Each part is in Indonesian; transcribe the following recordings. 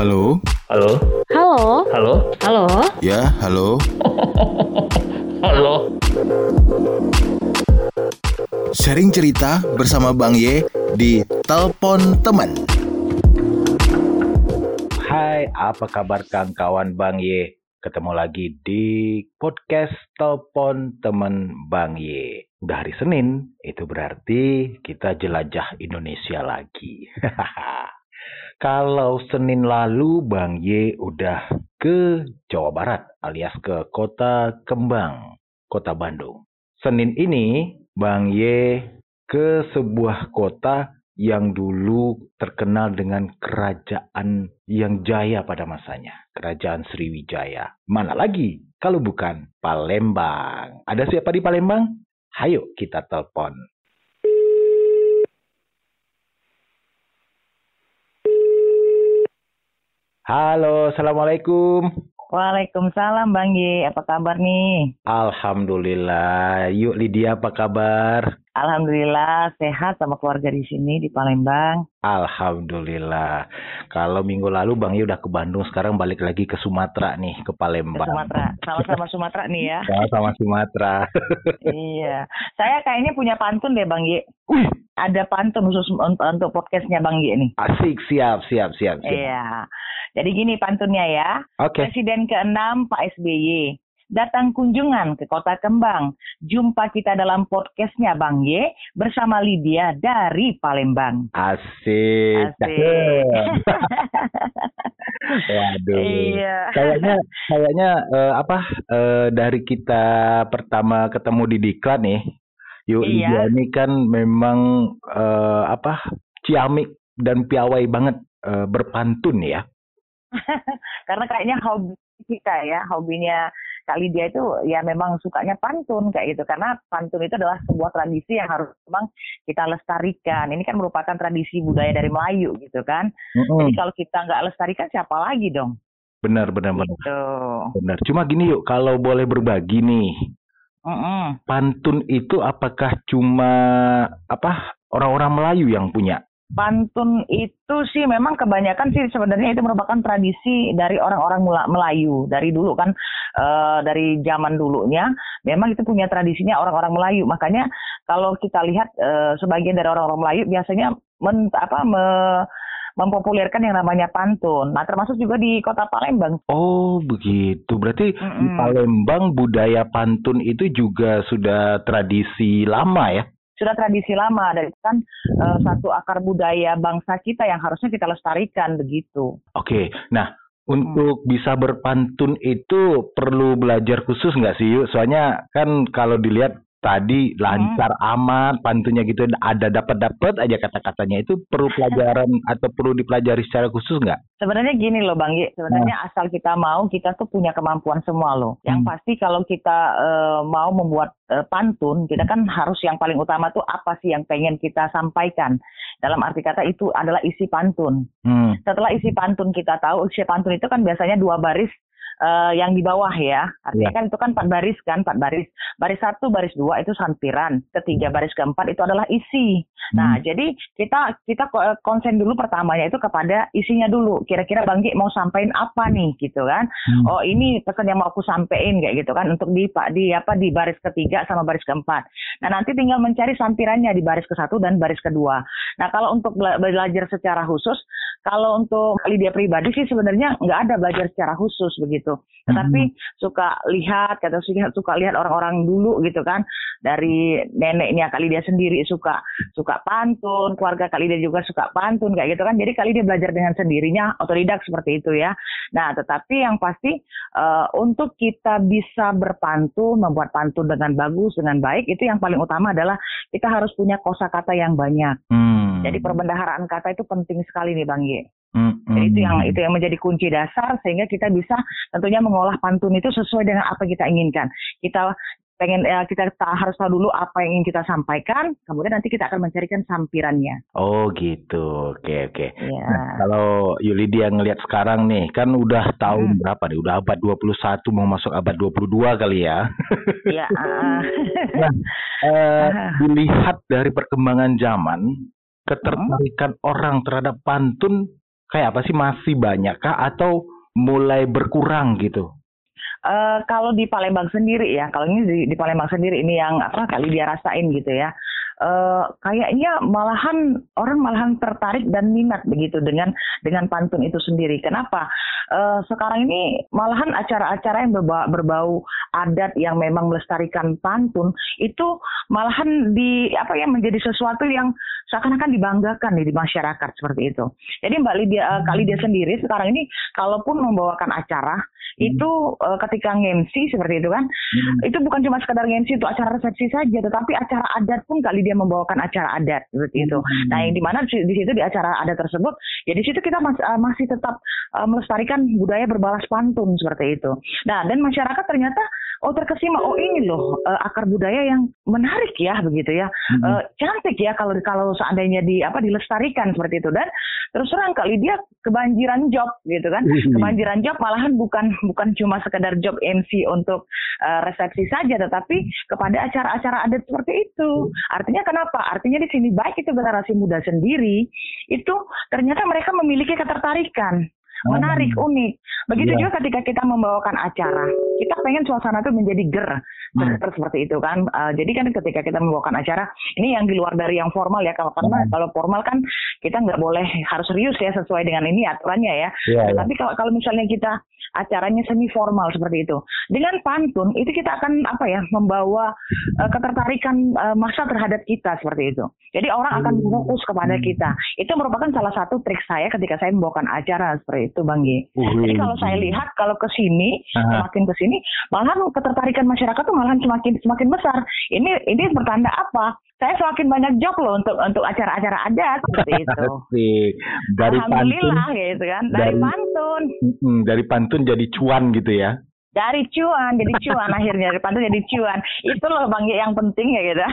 Halo? Halo? Halo? Halo? Halo? Ya, halo. Halo? Sharing cerita bersama Bang Ye di Telepon Teman. Hai, apa kabar kawan-kawan Bang Ye? Ketemu lagi di podcast Telepon Teman Bang Ye. Udah hari Senin, itu berarti kita jelajah Indonesia lagi. Kalau Senin lalu Bang Y udah ke Jawa Barat alias ke Kota Kembang, Kota Bandung. Senin ini Bang Y ke sebuah kota yang dulu terkenal dengan kerajaan yang jaya pada masanya, Kerajaan Sriwijaya. Mana lagi kalau bukan Palembang? Ada siapa di Palembang? Hayo kita telepon. Halo, Assalamualaikum. Waalaikumsalam Bang Ye, apa kabar nih? Alhamdulillah. Yuk Lydia, apa kabar? Alhamdulillah sehat sama keluarga di sini di Palembang. Alhamdulillah. Kalau minggu lalu Bang Yu udah ke Bandung, sekarang balik lagi ke Sumatera nih, ke Ke Palembang. Sumatera, sama-sama Sumatera nih ya. Sama Sumatera. iya, saya kayaknya punya pantun deh Bang Ye. Ada pantun khusus untuk, untuk podcastnya Bang Ye nih. Asik, siap, siap, siap, siap. Iya, jadi gini pantunnya ya. Oke. Presiden ke-6 Pak SBY datang kunjungan ke Kota Kembang. Jumpa kita dalam podcastnya Bang Ye bersama Lydia dari Palembang. Asik. Asik. Waduh. Iya. Kayaknya kayaknya eh, apa eh, dari kita pertama ketemu di Diklat nih. Yuk Iya. Lydia ini kan memang eh, apa ciamik dan piawai banget eh, berpantun ya. Karena kayaknya hobi kita ya, hobinya Kak Lydia itu ya memang sukanya pantun kayak gitu. Karena pantun itu adalah sebuah tradisi yang harus memang kita lestarikan. Ini kan merupakan tradisi budaya dari Melayu gitu kan. Jadi kalau kita nggak lestarikan siapa lagi dong? Benar benar benar. Gitu. Benar. Cuma gini yuk, kalau boleh berbagi nih, Mm-mm. pantun itu apakah cuma apa orang-orang Melayu yang punya? Pantun itu sih memang kebanyakan sih sebenarnya itu merupakan tradisi dari orang-orang Melayu dari dulu kan eh, dari zaman dulunya memang itu punya tradisinya orang-orang Melayu makanya kalau kita lihat eh, sebagian dari orang-orang Melayu biasanya men, apa me- mempopulerkan yang namanya pantun. Nah termasuk juga di kota Palembang. Oh begitu. Berarti di Mm-mm. Palembang budaya pantun itu juga sudah tradisi lama ya? Sudah tradisi lama dan itu kan eh, satu akar budaya bangsa kita yang harusnya kita lestarikan begitu. Oke. Nah untuk bisa berpantun itu perlu belajar khusus nggak sih yuk? Soalnya kan kalau dilihat tadi lancar amat pantunnya gitu ada dapat dapat aja kata-katanya itu perlu pelajaran atau perlu dipelajari secara khusus nggak? Sebenarnya gini loh Bang sebenarnya asal kita mau kita tuh punya kemampuan semua loh. Yang Hmm. pasti kalau kita eh, mau membuat eh, pantun, kita kan harus yang paling utama tuh apa sih yang pengen kita sampaikan. Dalam arti kata itu adalah isi pantun. Hmm. Setelah isi pantun kita tahu, isi pantun itu kan biasanya dua baris eh, yang di bawah ya. Artinya Ya. kan itu kan empat baris kan, empat baris. Baris satu, baris dua itu sampiran. Ketiga, baris keempat itu adalah isi. Nah, jadi kita kita ko- konsen dulu pertamanya itu kepada isinya dulu. Kira-kira Bang Gi mau sampaikan apa nih gitu kan? Hmm. Oh, ini pesan yang mau aku sampaikan kayak gitu kan untuk di Pak di apa di baris ketiga sama baris keempat. Nah, nanti tinggal mencari sampirannya di baris ke satu dan baris kedua. Nah, kalau untuk bela- belajar secara khusus, kalau untuk Lydia pribadi sih sebenarnya nggak ada belajar secara khusus begitu. Tetapi suka lihat, kata suka suka lihat orang-orang dulu gitu kan dari neneknya kali dia sendiri suka suka pantun, keluarga kali dia juga suka pantun kayak gitu kan. Jadi kali dia belajar dengan sendirinya otodidak seperti itu ya. Nah, tetapi yang pasti eh, untuk kita bisa berpantun, membuat pantun dengan bagus, dengan baik, itu yang paling utama adalah kita harus punya kosakata yang banyak. Hmm. Jadi perbendaharaan kata itu penting sekali nih Bang Ye. Hmm, Jadi itu yang hmm. itu yang menjadi kunci dasar sehingga kita bisa tentunya mengolah pantun itu sesuai dengan apa yang kita inginkan. Kita pengen ya, kita ta- harus tahu dulu apa yang ingin kita sampaikan, kemudian nanti kita akan mencarikan sampirannya. Oh gitu, oke oke. Ya. Nah, kalau Yulidia ngelihat sekarang nih, kan udah tahun Hmm. berapa nih? Udah abad 21 mau masuk abad 22 kali ya. Ya. ah. Nah, eh, Ah. dilihat dari perkembangan zaman, ketertarikan orang terhadap pantun kayak apa sih masih banyak kah atau mulai berkurang gitu? Uh, kalau di Palembang sendiri ya, kalau ini di, di Palembang sendiri ini yang apa kali dia rasain gitu ya. Uh, kayaknya malahan orang malahan tertarik dan minat begitu dengan dengan pantun itu sendiri. Kenapa? Uh, sekarang ini malahan acara-acara yang berbau, berbau adat yang memang melestarikan pantun itu malahan di apa ya menjadi sesuatu yang seakan-akan dibanggakan nih di masyarakat seperti itu. Jadi Mbak Lydia uh, Kak Lydia sendiri sekarang ini kalaupun membawakan acara hmm. itu uh, ketika ngemsi seperti itu kan, hmm. itu bukan cuma sekedar ngemsi untuk acara resepsi saja, tetapi acara adat pun Kak Lydia membawakan acara adat seperti itu. Hmm. Nah, yang di mana di, di situ di acara adat tersebut, ya di situ kita mas, uh, masih tetap uh, melestarikan budaya berbalas pantun seperti itu. Nah, dan masyarakat ternyata oh terkesima. Oh ini loh uh, akar budaya yang menarik ya begitu ya. Hmm. uh, cantik ya kalau kalau seandainya di apa dilestarikan seperti itu. Dan terus terang kali dia kebanjiran job gitu kan. Hmm. kebanjiran job malahan bukan bukan cuma sekedar job MC untuk uh, resepsi saja tetapi kepada acara-acara adat seperti itu. Artinya kenapa? Artinya di sini baik itu generasi muda sendiri itu ternyata mereka memiliki ketertarikan menarik, hmm. unik. Begitu yeah. juga ketika kita membawakan acara, kita pengen suasana itu menjadi ger, hmm. seperti itu kan. Uh, jadi kan ketika kita membawakan acara, ini yang di luar dari yang formal ya, kalau karena hmm. kalau formal kan kita nggak boleh harus serius ya sesuai dengan ini aturannya ya. Yeah, iya. Tapi kalau kalau misalnya kita acaranya semi formal seperti itu. Dengan pantun itu kita akan apa ya membawa uh, ketertarikan uh, masa terhadap kita seperti itu. Jadi orang akan hmm. fokus kepada hmm. kita. Itu merupakan salah satu trik saya ketika saya membawakan acara seperti itu, Bang G. Jadi kalau saya lihat kalau ke sini, semakin ke sini, malahan ketertarikan masyarakat tuh malahan semakin semakin besar. Ini ini bertanda apa? saya semakin banyak job loh untuk untuk acara-acara adat seperti itu. dari Alhamdulillah pantun, gitu kan, dari, dari pantun. Dari pantun jadi cuan gitu ya dari cuan jadi cuan akhirnya dari pantun jadi cuan itu loh bang yang penting ya gitu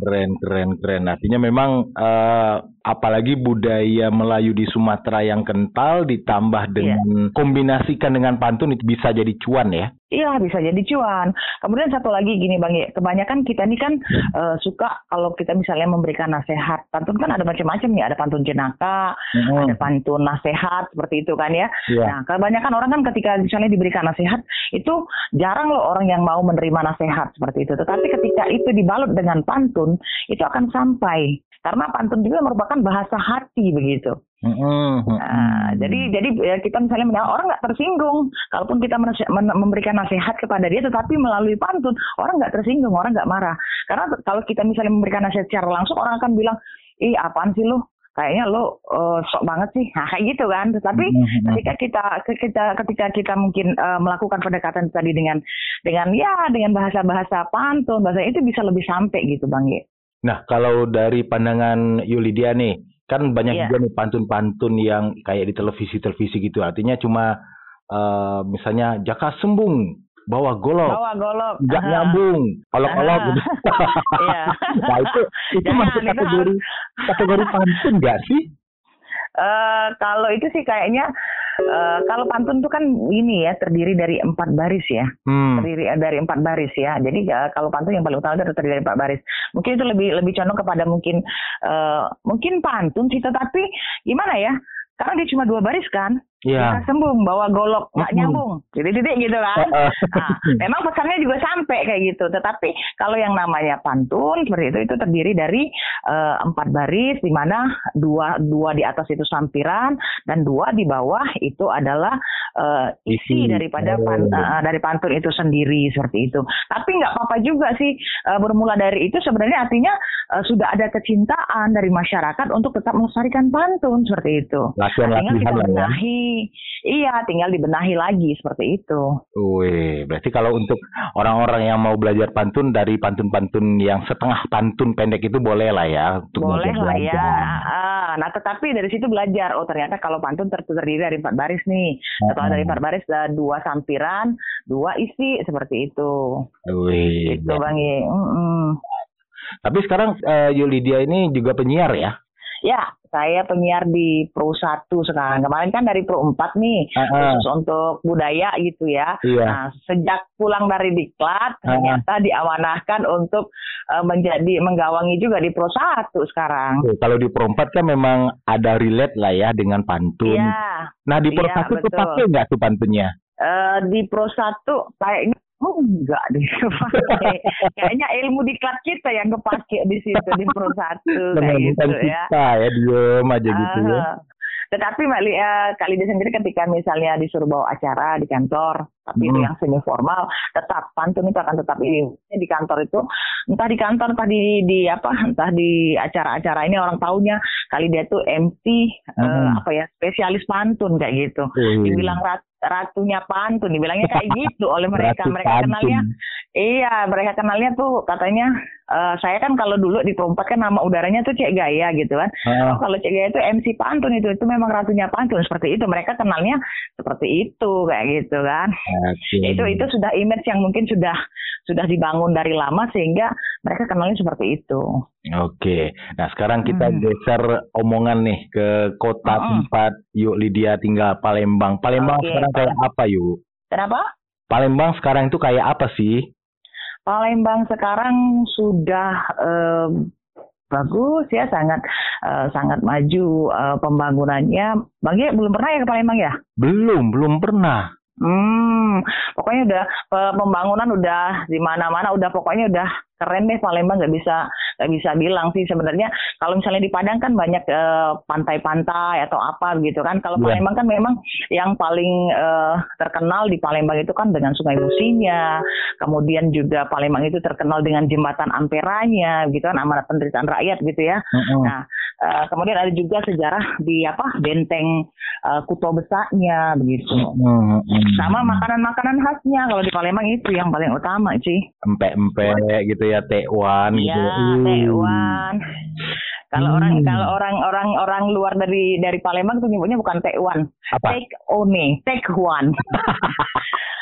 keren keren keren artinya memang uh, apalagi budaya Melayu di Sumatera yang kental ditambah iya. dengan yeah. kombinasikan dengan pantun itu bisa jadi cuan ya Iya bisa jadi cuan. Kemudian satu lagi gini bang, kebanyakan kita ini kan uh, suka kalau kita misalnya memberikan nasihat. Pantun kan ada macam-macam nih, ada pantun jenaka, mm-hmm. ada pantun nasihat seperti itu kan ya. Yeah. Nah kebanyakan orang kan ketika misalnya diberikan nasihat itu jarang loh orang yang mau menerima nasihat seperti itu. Tetapi ketika itu dibalut dengan pantun itu akan sampai karena pantun juga merupakan bahasa hati begitu. Mm-hmm. Nah, jadi jadi ya kita misalnya menyalah orang nggak tersinggung, kalaupun kita memberikan nasihat kepada dia, tetapi melalui pantun orang nggak tersinggung, orang nggak marah. Karena kalau kita misalnya memberikan nasihat secara langsung, orang akan bilang, ih apaan sih lo? Kayaknya lo uh, sok banget sih, nah, kayak gitu kan. Tetapi mm-hmm. ketika kita kita ketika kita mungkin uh, melakukan pendekatan tadi dengan dengan ya dengan bahasa-bahasa pantun, bahasa itu bisa lebih sampai gitu bang ya. Nah, kalau dari pandangan Yulidia nih, kan banyak yeah. juga nih pantun-pantun yang kayak di televisi-televisi gitu. Artinya cuma uh, misalnya jaka sembung bawa golok, bawa golok, nggak nyambung, olok-olok gitu. Iya. nah itu itu masuk kategori kategori pantun nggak sih? Uh, kalau itu sih kayaknya uh, kalau pantun itu kan ini ya terdiri dari empat baris ya, hmm. terdiri dari empat baris ya. Jadi uh, kalau pantun yang paling utama itu terdiri dari empat baris. Mungkin itu lebih lebih condong kepada mungkin uh, mungkin pantun sih, tetapi gimana ya? Karena dia cuma dua baris kan, yeah. kita sembung bawa golok nggak nyambung. Jadi titik gitu kan. Nah, memang pesannya juga sampai kayak gitu. Tetapi kalau yang namanya pantun seperti itu itu terdiri dari uh, empat baris di mana dua dua di atas itu sampiran dan dua di bawah itu adalah uh, isi, isi. daripada pan, uh, dari pantun itu sendiri seperti itu. Tapi nggak apa-apa juga sih uh, bermula dari itu sebenarnya artinya uh, sudah ada kecintaan dari masyarakat untuk tetap melestarikan pantun seperti itu. Latihan-latihan kita ya. Iya, tinggal dibenahi lagi seperti itu. Wih, berarti kalau untuk orang-orang yang mau belajar pantun dari pantun-pantun yang setengah pantun pendek itu boleh lah ya. Untuk boleh lah ya. Ah, nah, tetapi dari situ belajar. Oh, ternyata kalau pantun terdiri dari empat baris nih. Setelah dari empat baris ada dua sampiran, dua isi seperti itu. Wih. Itu Bang Mm -mm. Tapi sekarang uh, Yulidia ini juga penyiar ya? Ya, saya penyiar di Pro 1 sekarang. Kemarin kan dari Pro 4 nih, Ah, ah. khusus untuk budaya gitu ya. Iya. Nah, sejak pulang dari diklat, Ah. ternyata diamanahkan untuk eh, menjadi menggawangi juga di Pro 1 sekarang. Oke, Kalau di perempat kan memang ada relate lah ya dengan pantun. Iya, Nah di Pro Iya, satu tuh betul. pakai nggak tuh pantunnya? eh, di Pro 1 kayaknya Oh, enggak deh. kepake. Kayaknya ilmu diklat kita yang kepake di situ di Pro 1 kayak gitu ya. kita ya diem aja gitu ya. Tetapi Mbak Li, eh, Kak Lida sendiri ketika misalnya disuruh bawa acara di kantor, tapi itu Hmm. yang semi formal, tetap pantun itu akan tetap ini di kantor itu, entah di kantor, entah di, di apa, entah di acara-acara ini orang taunya kali dia tuh MC eh, Hmm. apa ya spesialis pantun kayak gitu. Wih. Dibilang rat- ratunya pantun, dibilangnya kayak gitu oleh mereka. Ratu mereka pantun. kenalnya Iya, mereka kenalnya tuh katanya eh, saya kan kalau dulu di perempat kan nama udaranya tuh Cek Gaya gitu kan. Oh, kalau Cek Gaya itu MC pantun itu itu memang ratunya pantun seperti itu. Mereka kenalnya seperti itu kayak gitu kan. oke. Ya, itu itu sudah image yang mungkin sudah sudah dibangun dari lama sehingga mereka kenalnya seperti itu. Oke, nah sekarang kita Hmm. geser omongan nih ke kota Mm-mm. tempat yuk Lydia tinggal Palembang. Palembang Oke, sekarang kayak apa yuk? Kenapa? Palembang sekarang itu kayak apa sih? Palembang sekarang sudah eh, bagus ya sangat eh, sangat maju eh, pembangunannya. Bang Ye, belum pernah ya ke Palembang ya? Belum, belum pernah. Hmm, pokoknya udah eh, pembangunan udah di mana-mana udah pokoknya udah keren deh Palembang nggak bisa nggak bisa bilang sih sebenarnya kalau misalnya di Padang kan banyak eh, pantai-pantai atau apa gitu kan kalau Iya. Palembang kan memang yang paling eh, terkenal di Palembang itu kan dengan Sungai Musinya kemudian juga Palembang itu terkenal dengan jembatan Amperanya gitu kan amanat penderitaan rakyat gitu ya Mm-mm. Nah, eh, kemudian ada juga sejarah di apa benteng eh, Kuto Besaknya begitu. Mm-mm. Sama makanan-makanan khasnya kalau di Palembang itu yang paling utama sih. Empek-empek gitu ya, tekwan gitu. Iya, Uh. tekwan. Kalau Hmm. orang kalau orang orang orang luar dari dari Palembang tuh nyebutnya bukan tekwan, Apa? take one, take one.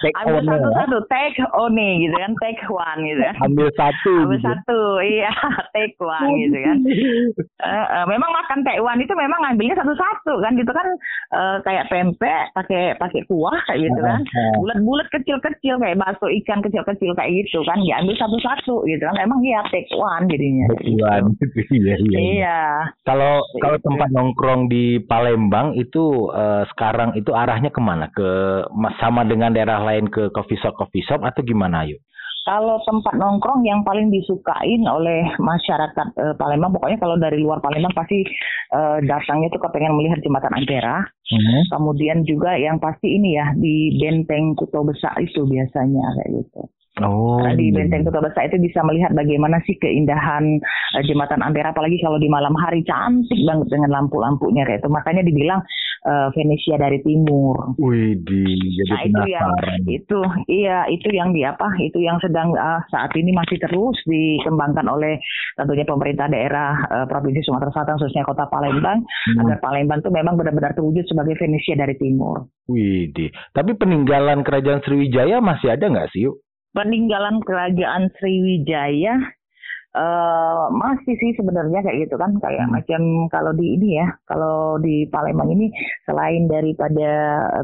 Ambil Tekwan. satu-satu, take one gitu kan, take one gitu kan. Ambil satu. Ambil gitu. satu, iya, take one gitu kan. Eh, eh, memang makan tekwan itu memang ngambilnya satu-satu kan gitu kan eh, kayak pempek pakai pakai kuah kayak gitu kan Ah, bulat-bulat kecil-kecil kayak bakso ikan kecil-kecil kayak gitu kan diambil satu-satu gitu kan emang iya tekwan jadinya Tekwan. Iya, iya. iya Kalau kalau Gitu. tempat nongkrong di Palembang itu eh, sekarang itu arahnya ke mana? Ke ma- sama dengan daerah lain ke coffee shop coffee shop atau gimana yuk? kalau tempat nongkrong yang paling disukain oleh masyarakat eh, Palembang pokoknya kalau dari luar Palembang pasti eh, datangnya tuh kepengen melihat jembatan Ampera kemudian juga yang pasti ini ya di benteng Kuto Besar itu biasanya kayak gitu Oh. Karena di Benteng Kota Besar itu bisa melihat bagaimana sih keindahan eh, jembatan Ampera, apalagi kalau di malam hari cantik banget dengan lampu-lampunya kayak itu. Makanya dibilang eh, Venesia dari timur. Wih, di jadi Nah itu yang itu iya itu yang di apa itu yang sedang ah, saat ini masih terus dikembangkan oleh tentunya pemerintah daerah eh, provinsi Sumatera Selatan khususnya kota Palembang Hmm. agar Palembang itu memang benar-benar terwujud sebagai Venesia dari timur. Wih, di. Tapi peninggalan kerajaan Sriwijaya masih ada nggak sih yuk? Peninggalan kerajaan Sriwijaya eh masih sih sebenarnya kayak gitu kan kayak Hmm. macam kalau di ini ya kalau di Palembang ini selain daripada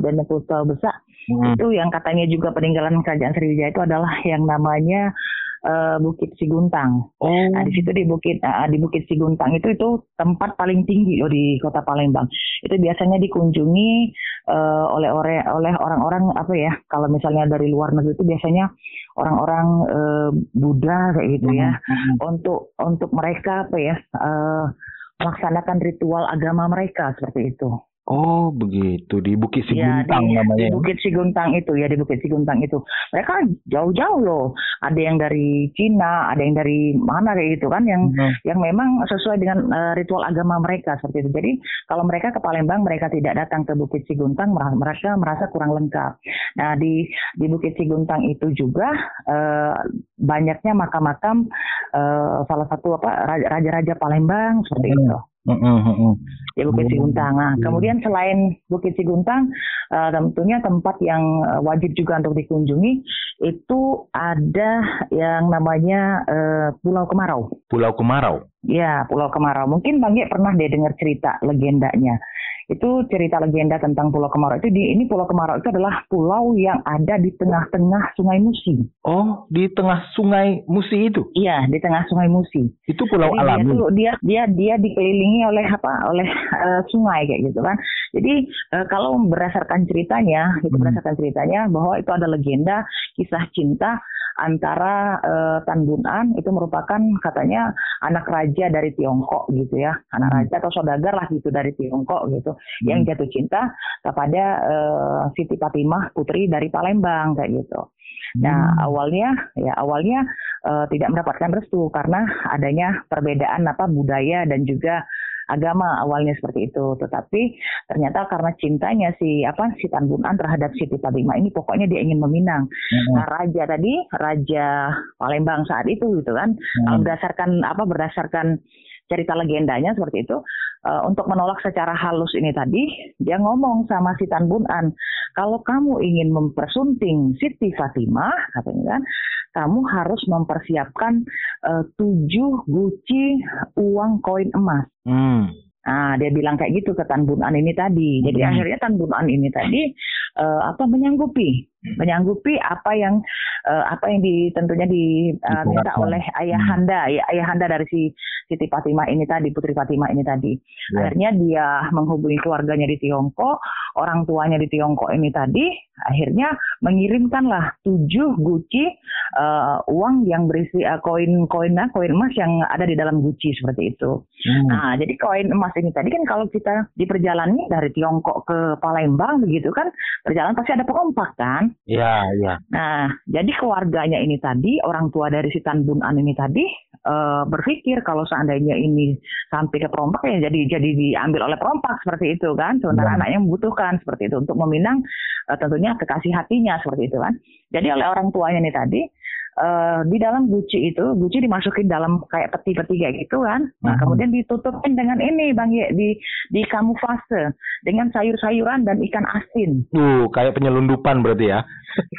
Benteng Kuto Besar Hmm. itu yang katanya juga peninggalan kerajaan Sriwijaya itu adalah yang namanya eh, Bukit Siguntang. Oh. Nah, di situ di Bukit eh, di Bukit Siguntang itu itu tempat paling tinggi loh di Kota Palembang. Itu biasanya dikunjungi eh, oleh oleh oleh orang-orang apa ya? Kalau misalnya dari luar negeri itu biasanya orang-orang eh, Buddha kayak gitu ya. Hmm. Untuk untuk mereka apa ya? eh, melaksanakan ritual agama mereka seperti itu. Oh, begitu di Bukit Ya, Siguntang di, namanya. di ya? Bukit Siguntang itu ya di Bukit Siguntang itu. Mereka jauh-jauh loh. Ada yang dari Cina, ada yang dari mana kayak gitu kan yang Hmm. yang memang sesuai dengan eh, ritual agama mereka seperti itu. Jadi kalau mereka ke Palembang mereka tidak datang ke Bukit Siguntang merasa mereka merasa kurang lengkap. Nah di di Bukit Siguntang itu juga eh, banyaknya makam-makam eh, salah satu apa raja- raja-raja Palembang seperti Hmm. itu. Mm, mm, mm, mm. di Bukit Hmm. Siguntang. Nah, Hmm. kemudian selain Bukit Siguntang, eh, tentunya tempat yang eh, wajib juga untuk dikunjungi itu ada yang namanya eh, Pulau Kemarau. Pulau Kemarau. Ya, Pulau Kemarau. Mungkin Bang Ye pernah deh dengar cerita legendanya. Itu cerita legenda tentang Pulau Kemarau. Itu di ini Pulau Kemarau itu adalah pulau yang ada di tengah-tengah Sungai Musi. Oh, di tengah Sungai Musi itu. Iya, di tengah Sungai Musi. Itu pulau Jadi dia alami. tuh dia dia dia dikelilingi oleh apa? Oleh eh, sungai kayak gitu kan. Jadi eh, kalau berdasarkan ceritanya, itu Hmm. berdasarkan ceritanya bahwa itu ada legenda kisah cinta antara eh, Tan Bun An itu merupakan katanya anak raja dari Tiongkok gitu ya, anak Hmm. raja atau saudagar lah gitu dari Tiongkok gitu, yang jatuh cinta kepada eh, Siti Fatimah putri dari Palembang kayak gitu. Nah Hmm. awalnya ya awalnya eh, tidak mendapatkan restu karena adanya perbedaan apa budaya dan juga agama awalnya seperti itu. Tetapi ternyata karena cintanya si apa si Tan Bun An terhadap Siti Fatimah ini pokoknya dia ingin meminang. Mm, Nah raja tadi raja Palembang saat itu gitu kan kalau mm. berdasarkan apa berdasarkan cerita legendanya seperti itu eh, untuk menolak secara halus ini tadi dia ngomong sama si Tan Bun An kalau kamu ingin mempersunting Siti Fatimah katanya kan kamu harus mempersiapkan eh, tujuh guci uang koin emas Hmm. Nah, dia bilang kayak gitu ke Tan Bun An ini tadi. Jadi Hmm. akhirnya Tan Bun An ini tadi eh, apa menyanggupi, menyanggupi apa yang eh, apa yang di, tentunya diminta Diharapkan. oleh ayahanda, ya ayahanda dari si Siti Fatimah ini tadi, Putri Fatimah ini tadi. Ya. Akhirnya dia menghubungi keluarganya di Tiongkok, orang tuanya di Tiongkok ini tadi, akhirnya mengirimkanlah tujuh guci eh, uang yang berisi eh, koin-koin nah, koin emas yang ada di dalam guci seperti itu. Hmm. Nah, jadi koin emas ini tadi kan kalau kita di perjalanan dari Tiongkok ke Palembang begitu kan, perjalanan pasti ada perompak kan. Ya, ya. Nah, jadi keluarganya ini tadi, orang tua dari si Tan Bun An ini tadi eh, berpikir kalau seandainya ini sampai ke perompak ya jadi jadi diambil oleh perompak seperti itu kan. Sementara Ya. anaknya membutuhkan seperti itu untuk meminang eh, tentunya kekasih hatinya seperti itu kan. Jadi oleh orang tuanya ini tadi eh, di dalam guci itu, guci dimasukin dalam kayak peti-peti kayak gitu kan. Nah, Mhm. kemudian ditutupin dengan ini Bang Ye di di kamuflase dengan sayur-sayuran dan ikan asin. Tuh, kayak penyelundupan berarti ya.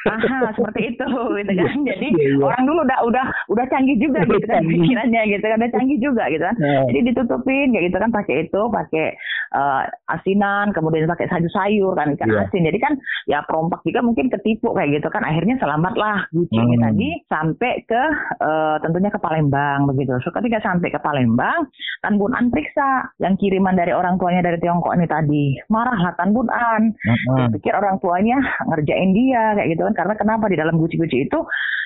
Aha, seperti itu gitu kan. Jadi Iya, iya. orang dulu udah udah udah canggih juga gitu kan pikirannya gitu kan, udah canggih juga gitu kan. Ya. Jadi ditutupin kayak gitu kan pakai itu, pakai eh, asinan, kemudian pakai sayur-sayur kan ikan Iya. asin. Jadi kan ya perompak juga mungkin ketipu kayak gitu kan. Akhirnya selamatlah Guci ini Hmm. tadi sampai ke eh, tentunya ke Palembang begitu. So ketika sampai ke Palembang, Tan Bun An periksa yang kiriman dari orang tuanya dari Tiongkok ini tadi. Marahlah Tan Bun An. Dia Mm-mm. pikir orang tuanya ngerjain dia kayak gitu kan karena kenapa di dalam guci-guci itu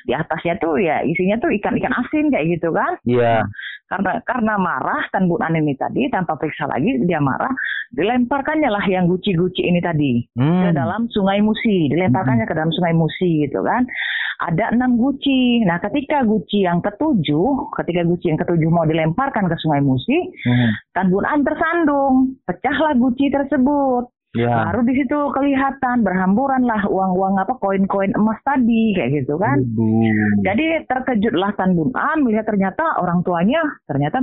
di atasnya tuh ya isinya tuh ikan-ikan asin kayak gitu kan Iya. karena karena marah Tan Bun An ini tadi tanpa periksa lagi dia marah dilemparkannya lah yang guci-guci ini tadi ke Hmm. dalam sungai Musi dilemparkannya ke dalam sungai Musi gitu kan ada enam guci nah ketika guci yang ketujuh ketika guci yang ketujuh mau dilemparkan ke sungai Musi Hmm. Tan Bun An tersandung pecahlah guci tersebut Ya. Baru di situ kelihatan berhamburan lah uang-uang apa koin-koin emas tadi kayak gitu kan. Jadi terkejutlah Tan Bun An melihat ternyata orang tuanya ternyata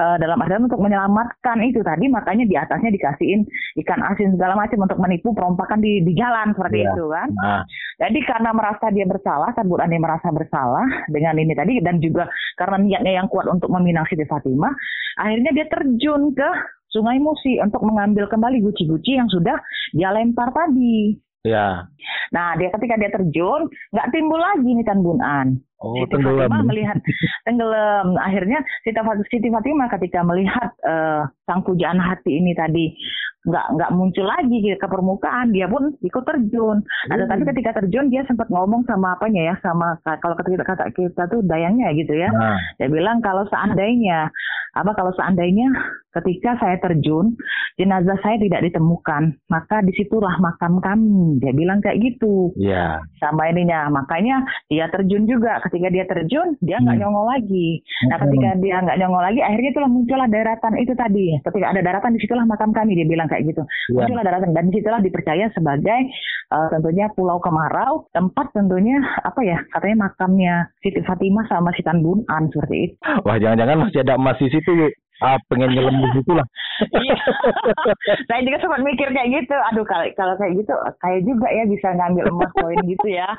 eh, dalam artian untuk menyelamatkan itu tadi makanya di atasnya dikasihin ikan asin segala macam untuk menipu perompakan di di jalan seperti Iya. itu kan. Nah, Jadi karena merasa dia bersalah, Tan Bun An yang merasa bersalah dengan ini tadi dan juga karena niatnya yang kuat untuk meminang Siti Fatimah, akhirnya dia terjun ke Sungai Musi untuk mengambil kembali guci-guci yang sudah dia lempar tadi. ya. Nah, dia ketika dia terjun, nggak timbul lagi nih Tan Bun An. Oh, Siti tenggelam. Fatimah melihat tenggelam. Akhirnya Siti Siti Fatimah ketika melihat eh, sang pujaan hati ini tadi nggak nggak muncul lagi ke permukaan, dia pun ikut terjun. Nah, Hmm. tetapi ketika terjun dia sempat ngomong sama apanya ya, sama kalau kata kata kita tuh dayangnya gitu ya. Nah, Dia bilang kalau seandainya apa kalau seandainya ketika saya terjun jenazah saya tidak ditemukan, maka di situlah makam kami. Dia bilang kayak gitu ya. sama ininya. Makanya dia terjun juga. Ketika dia terjun, dia nggak Hmm. nyongol lagi. Nah, ketika dia nggak nyongol lagi, akhirnya itulah muncullah daratan itu tadi. Ketika ada daratan, di situlah makam kami. Dia bilang kayak gitu. Ya. Muncullah daratan dan di situlah dipercaya sebagai eh, tentunya Pulau Kemarau, tempat tentunya apa ya? Katanya makamnya Siti Fatimah sama si Tan Bun An seperti itu. Wah, jangan-jangan masih ada emas di situ, yuk. ah, pengen nyelam di situ lah. Iya. Saya juga sempat mikir kayak gitu. Aduh kalau kalau kayak gitu kayak juga ya bisa ngambil emas koin gitu ya.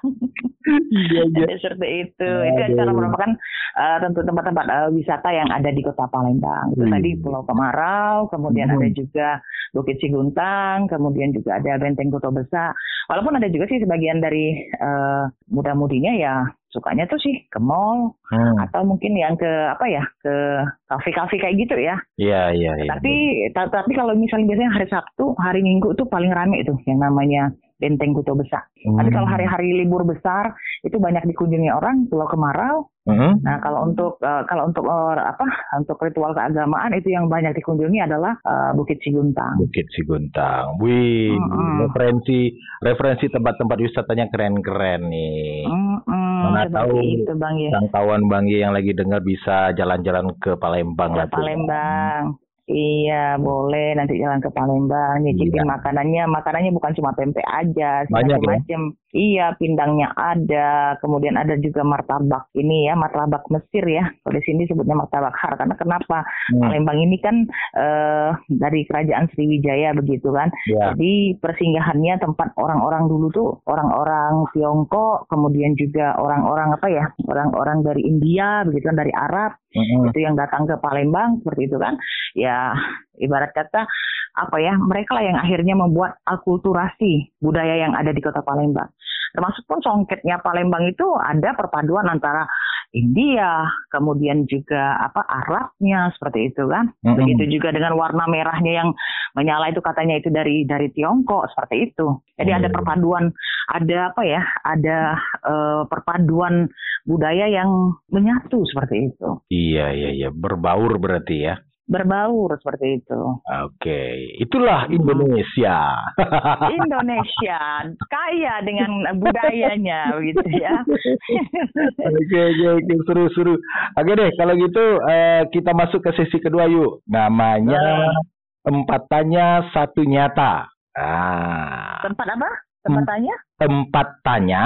Iya, iya. Seperti itu. Itu acara Aduh. merupakan eh, tentu tempat-tempat eh, wisata yang ada di Kota Palembang. Itu Hmm. tadi Pulau Kemarau, kemudian Hmm. ada juga Bukit Siguntang, kemudian juga ada Benteng Kota Besar. Walaupun ada juga sih sebagian dari eh, muda-mudinya ya sukanya tuh sih ke mall Hmm. atau mungkin yang ke apa ya ke kafe-kafe kayak gitu ya. Iya, iya, iya. Tapi ta- tapi kalau misalnya biasanya hari Sabtu, hari Minggu tuh paling rame itu yang namanya Benteng Kuto Besar. Tapi kalau Hmm. hari-hari libur besar itu banyak dikunjungi orang Pulau Kemarau. Hmm. Nah kalau untuk eh, kalau untuk eh, apa untuk ritual keagamaan itu yang banyak dikunjungi adalah eh, Bukit Siguntang. Bukit Siguntang. Wih, Mm-mm. referensi referensi tempat-tempat wisatanya keren-keren nih. Mm-mm, Mana tahu itu Bang ya. Jangkauan Bang Ye yang lagi dengar bisa jalan-jalan ke Palembang Ke lah. Palembang. Iya, boleh nanti jalan ke Palembang, Iya. nyicipin makanannya. Makanannya bukan cuma tempe aja, sih, Banyak ya? Iya, pindangnya ada, kemudian ada juga martabak ini ya, martabak Mesir ya. Kalau di sini sebutnya martabak har karena kenapa? Hmm, Palembang ini kan eh, dari kerajaan Sriwijaya begitu kan. ya. Jadi persinggahannya tempat orang-orang dulu tuh orang-orang Tiongkok, kemudian juga orang-orang apa ya, orang-orang dari India begitu kan dari Arab Mm-mm. itu yang datang ke Palembang seperti itu kan ya ibarat kata apa ya mereka lah yang akhirnya membuat akulturasi budaya yang ada di kota Palembang termasuk pun songketnya Palembang itu ada perpaduan antara India kemudian juga apa Arabnya seperti itu kan Mm-mm. begitu juga dengan warna merahnya yang menyala itu katanya itu dari dari Tiongkok seperti itu jadi ada Oh. perpaduan ada apa ya ada eh, perpaduan budaya yang menyatu seperti itu Iya, iya, iya. Berbaur berarti ya. Berbaur seperti itu. Oke, itulah Hmm. Indonesia. Indonesia kaya dengan budayanya begitu ya. Oke, oke, oke, seru, seru. Oke deh, kalau gitu eh, kita masuk ke sesi kedua yuk. Namanya empat tanya satu nyata. Ah, Tempat apa? Tempat tanya? empat tanya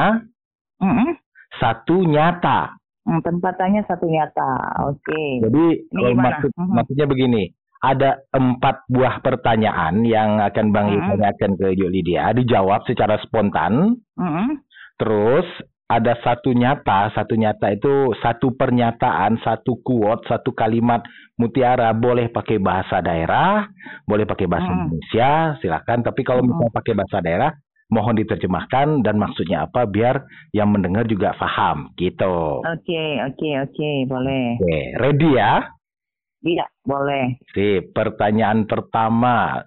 Mm-mm. satu nyata. Hmm, tempat tanya satu nyata. Oke. Jadi Ini kalau gimana? maksud, Mhm. maksudnya begini, ada empat buah pertanyaan yang akan Bang Yi Mhm. tanyakan ke Yuk Lydia, dijawab secara spontan. Mm-mm. Terus ada satu nyata, satu nyata itu satu pernyataan, satu quote, satu kalimat mutiara boleh pakai bahasa daerah, boleh pakai bahasa Mm. Indonesia, silakan. Tapi kalau Mm. misalnya pakai bahasa daerah, mohon diterjemahkan dan maksudnya apa biar yang mendengar juga paham, gitu. Oke, oke, oke, boleh. Oke, ready ya? Iya, boleh. Sip, pertanyaan pertama.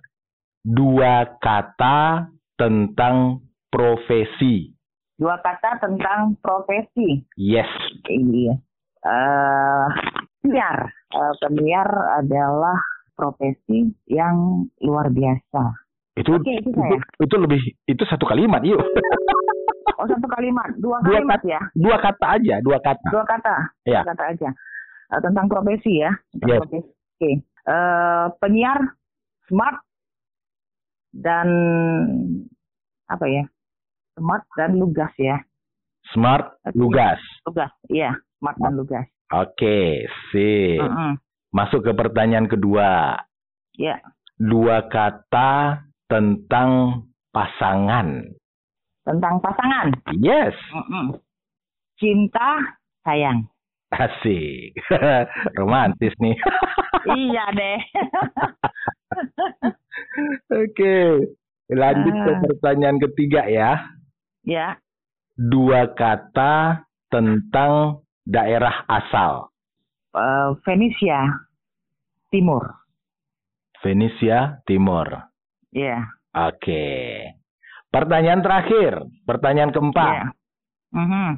Dua kata tentang profesi. Dua kata tentang profesi. Yes. Iya. Eh, penyiar. Eh, penyiar adalah profesi yang luar biasa. Itu Oke, itu itu, saya. itu lebih itu satu kalimat yuk. Oh, satu kalimat, dua Dua kalimat ya. Dua kata aja, dua kata. Dua kata. Ya. Dua kata aja. Eh, tentang profesi ya. Tentang Yes. profesi. Oke. Eh, penyiar smart dan apa ya? Smart dan lugas ya. Smart, lugas. Lugas, iya. Smart dan lugas. Oke, sip. Mm-mm. Masuk ke pertanyaan kedua. Ya. Dua kata tentang pasangan. Tentang pasangan. Yes, Mm-mm. Cinta, sayang. asik. Romantis nih. iya deh. Oke, lanjut ke Ah. pertanyaan ketiga ya. ya. Dua kata tentang daerah asal. Eh, Venesia Timur. Venesia Timur. Ya. Oke. Pertanyaan terakhir, pertanyaan keempat. Ya. Mhm.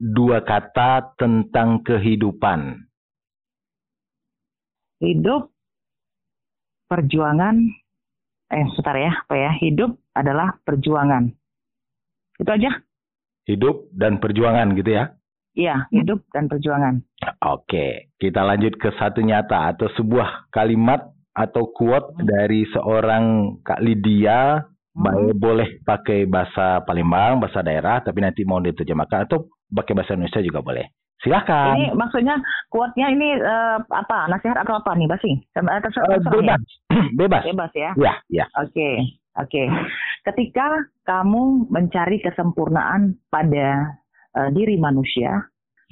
Dua kata tentang kehidupan. Hidup perjuangan eh sebentar ya, apa ya? Hidup adalah perjuangan. Itu aja. Hidup dan perjuangan gitu ya. Iya, hidup dan perjuangan. Oke, kita lanjut ke satu nyata atau sebuah kalimat atau quote dari seorang Kak Lydia. Hmm. Baik, boleh pakai bahasa Palembang, bahasa daerah, tapi nanti mau diterjemahkan atau pakai bahasa Indonesia juga boleh. Silakan. Ini maksudnya quote-nya ini eh, apa? Nasihat atau apa nih, Basi? Sama- Terserah, Eh, terserah ya? bebas. bebas. Bebas ya. Ya, ya. Oke, oke. Ketika kamu mencari kesempurnaan pada eh, diri manusia,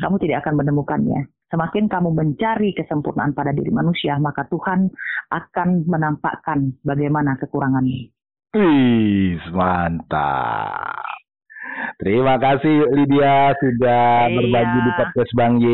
kamu tidak akan menemukannya. Semakin kamu mencari kesempurnaan pada diri manusia, maka Tuhan akan menampakkan bagaimana kekuranganmu. Wih, mantap. Terima kasih Lydia sudah Iya. berbagi di podcast Bang Y.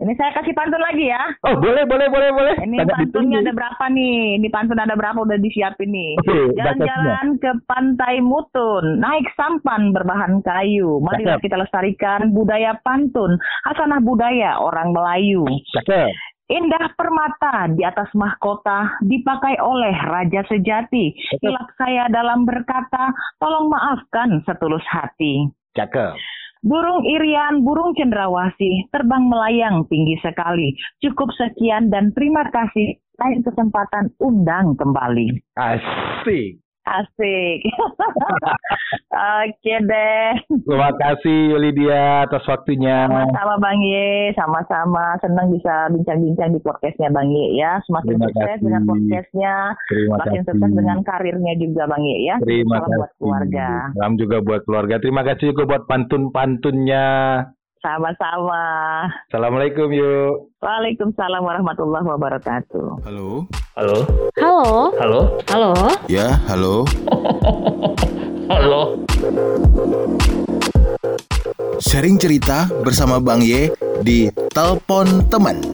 Ini saya kasih pantun lagi ya. Oh, boleh, boleh, boleh, boleh. Ini Sangat pantunnya ditunggu. ada berapa nih? Ini pantun ada berapa udah disiapin nih. Oke. Jalan-jalan ke pantai Mutun, naik sampan berbahan kayu. Marilah Cakep. kita lestarikan budaya pantun, hasanah budaya orang Melayu. Cakep. Indah permata di atas mahkota dipakai oleh raja sejati. Hilap saya dalam berkata, tolong maafkan setulus hati. Cakep. Burung irian, burung cendrawasih, terbang melayang tinggi sekali. Cukup sekian dan terima kasih. Lain kesempatan undang kembali. Asik. Asik. Oke deh. Terima kasih Lydia atas waktunya. Sama-sama Bang Ye, sama-sama senang bisa bincang-bincang di podcastnya Bang Ye ya. Semakin Terima sukses kasih. dengan podcastnya, Terima semakin kasih. sukses dengan karirnya juga Bang Ye ya. Terima Salam buat kasih. keluarga. Salam juga buat keluarga. Terima kasih juga buat pantun-pantunnya. Sama-sama. Assalamualaikum yuk. Waalaikumsalam warahmatullahi wabarakatuh. Halo? Halo? Halo, Halo? halo. Ya, halo. Halo? Sharing cerita bersama Bang Y di Telepon Teman.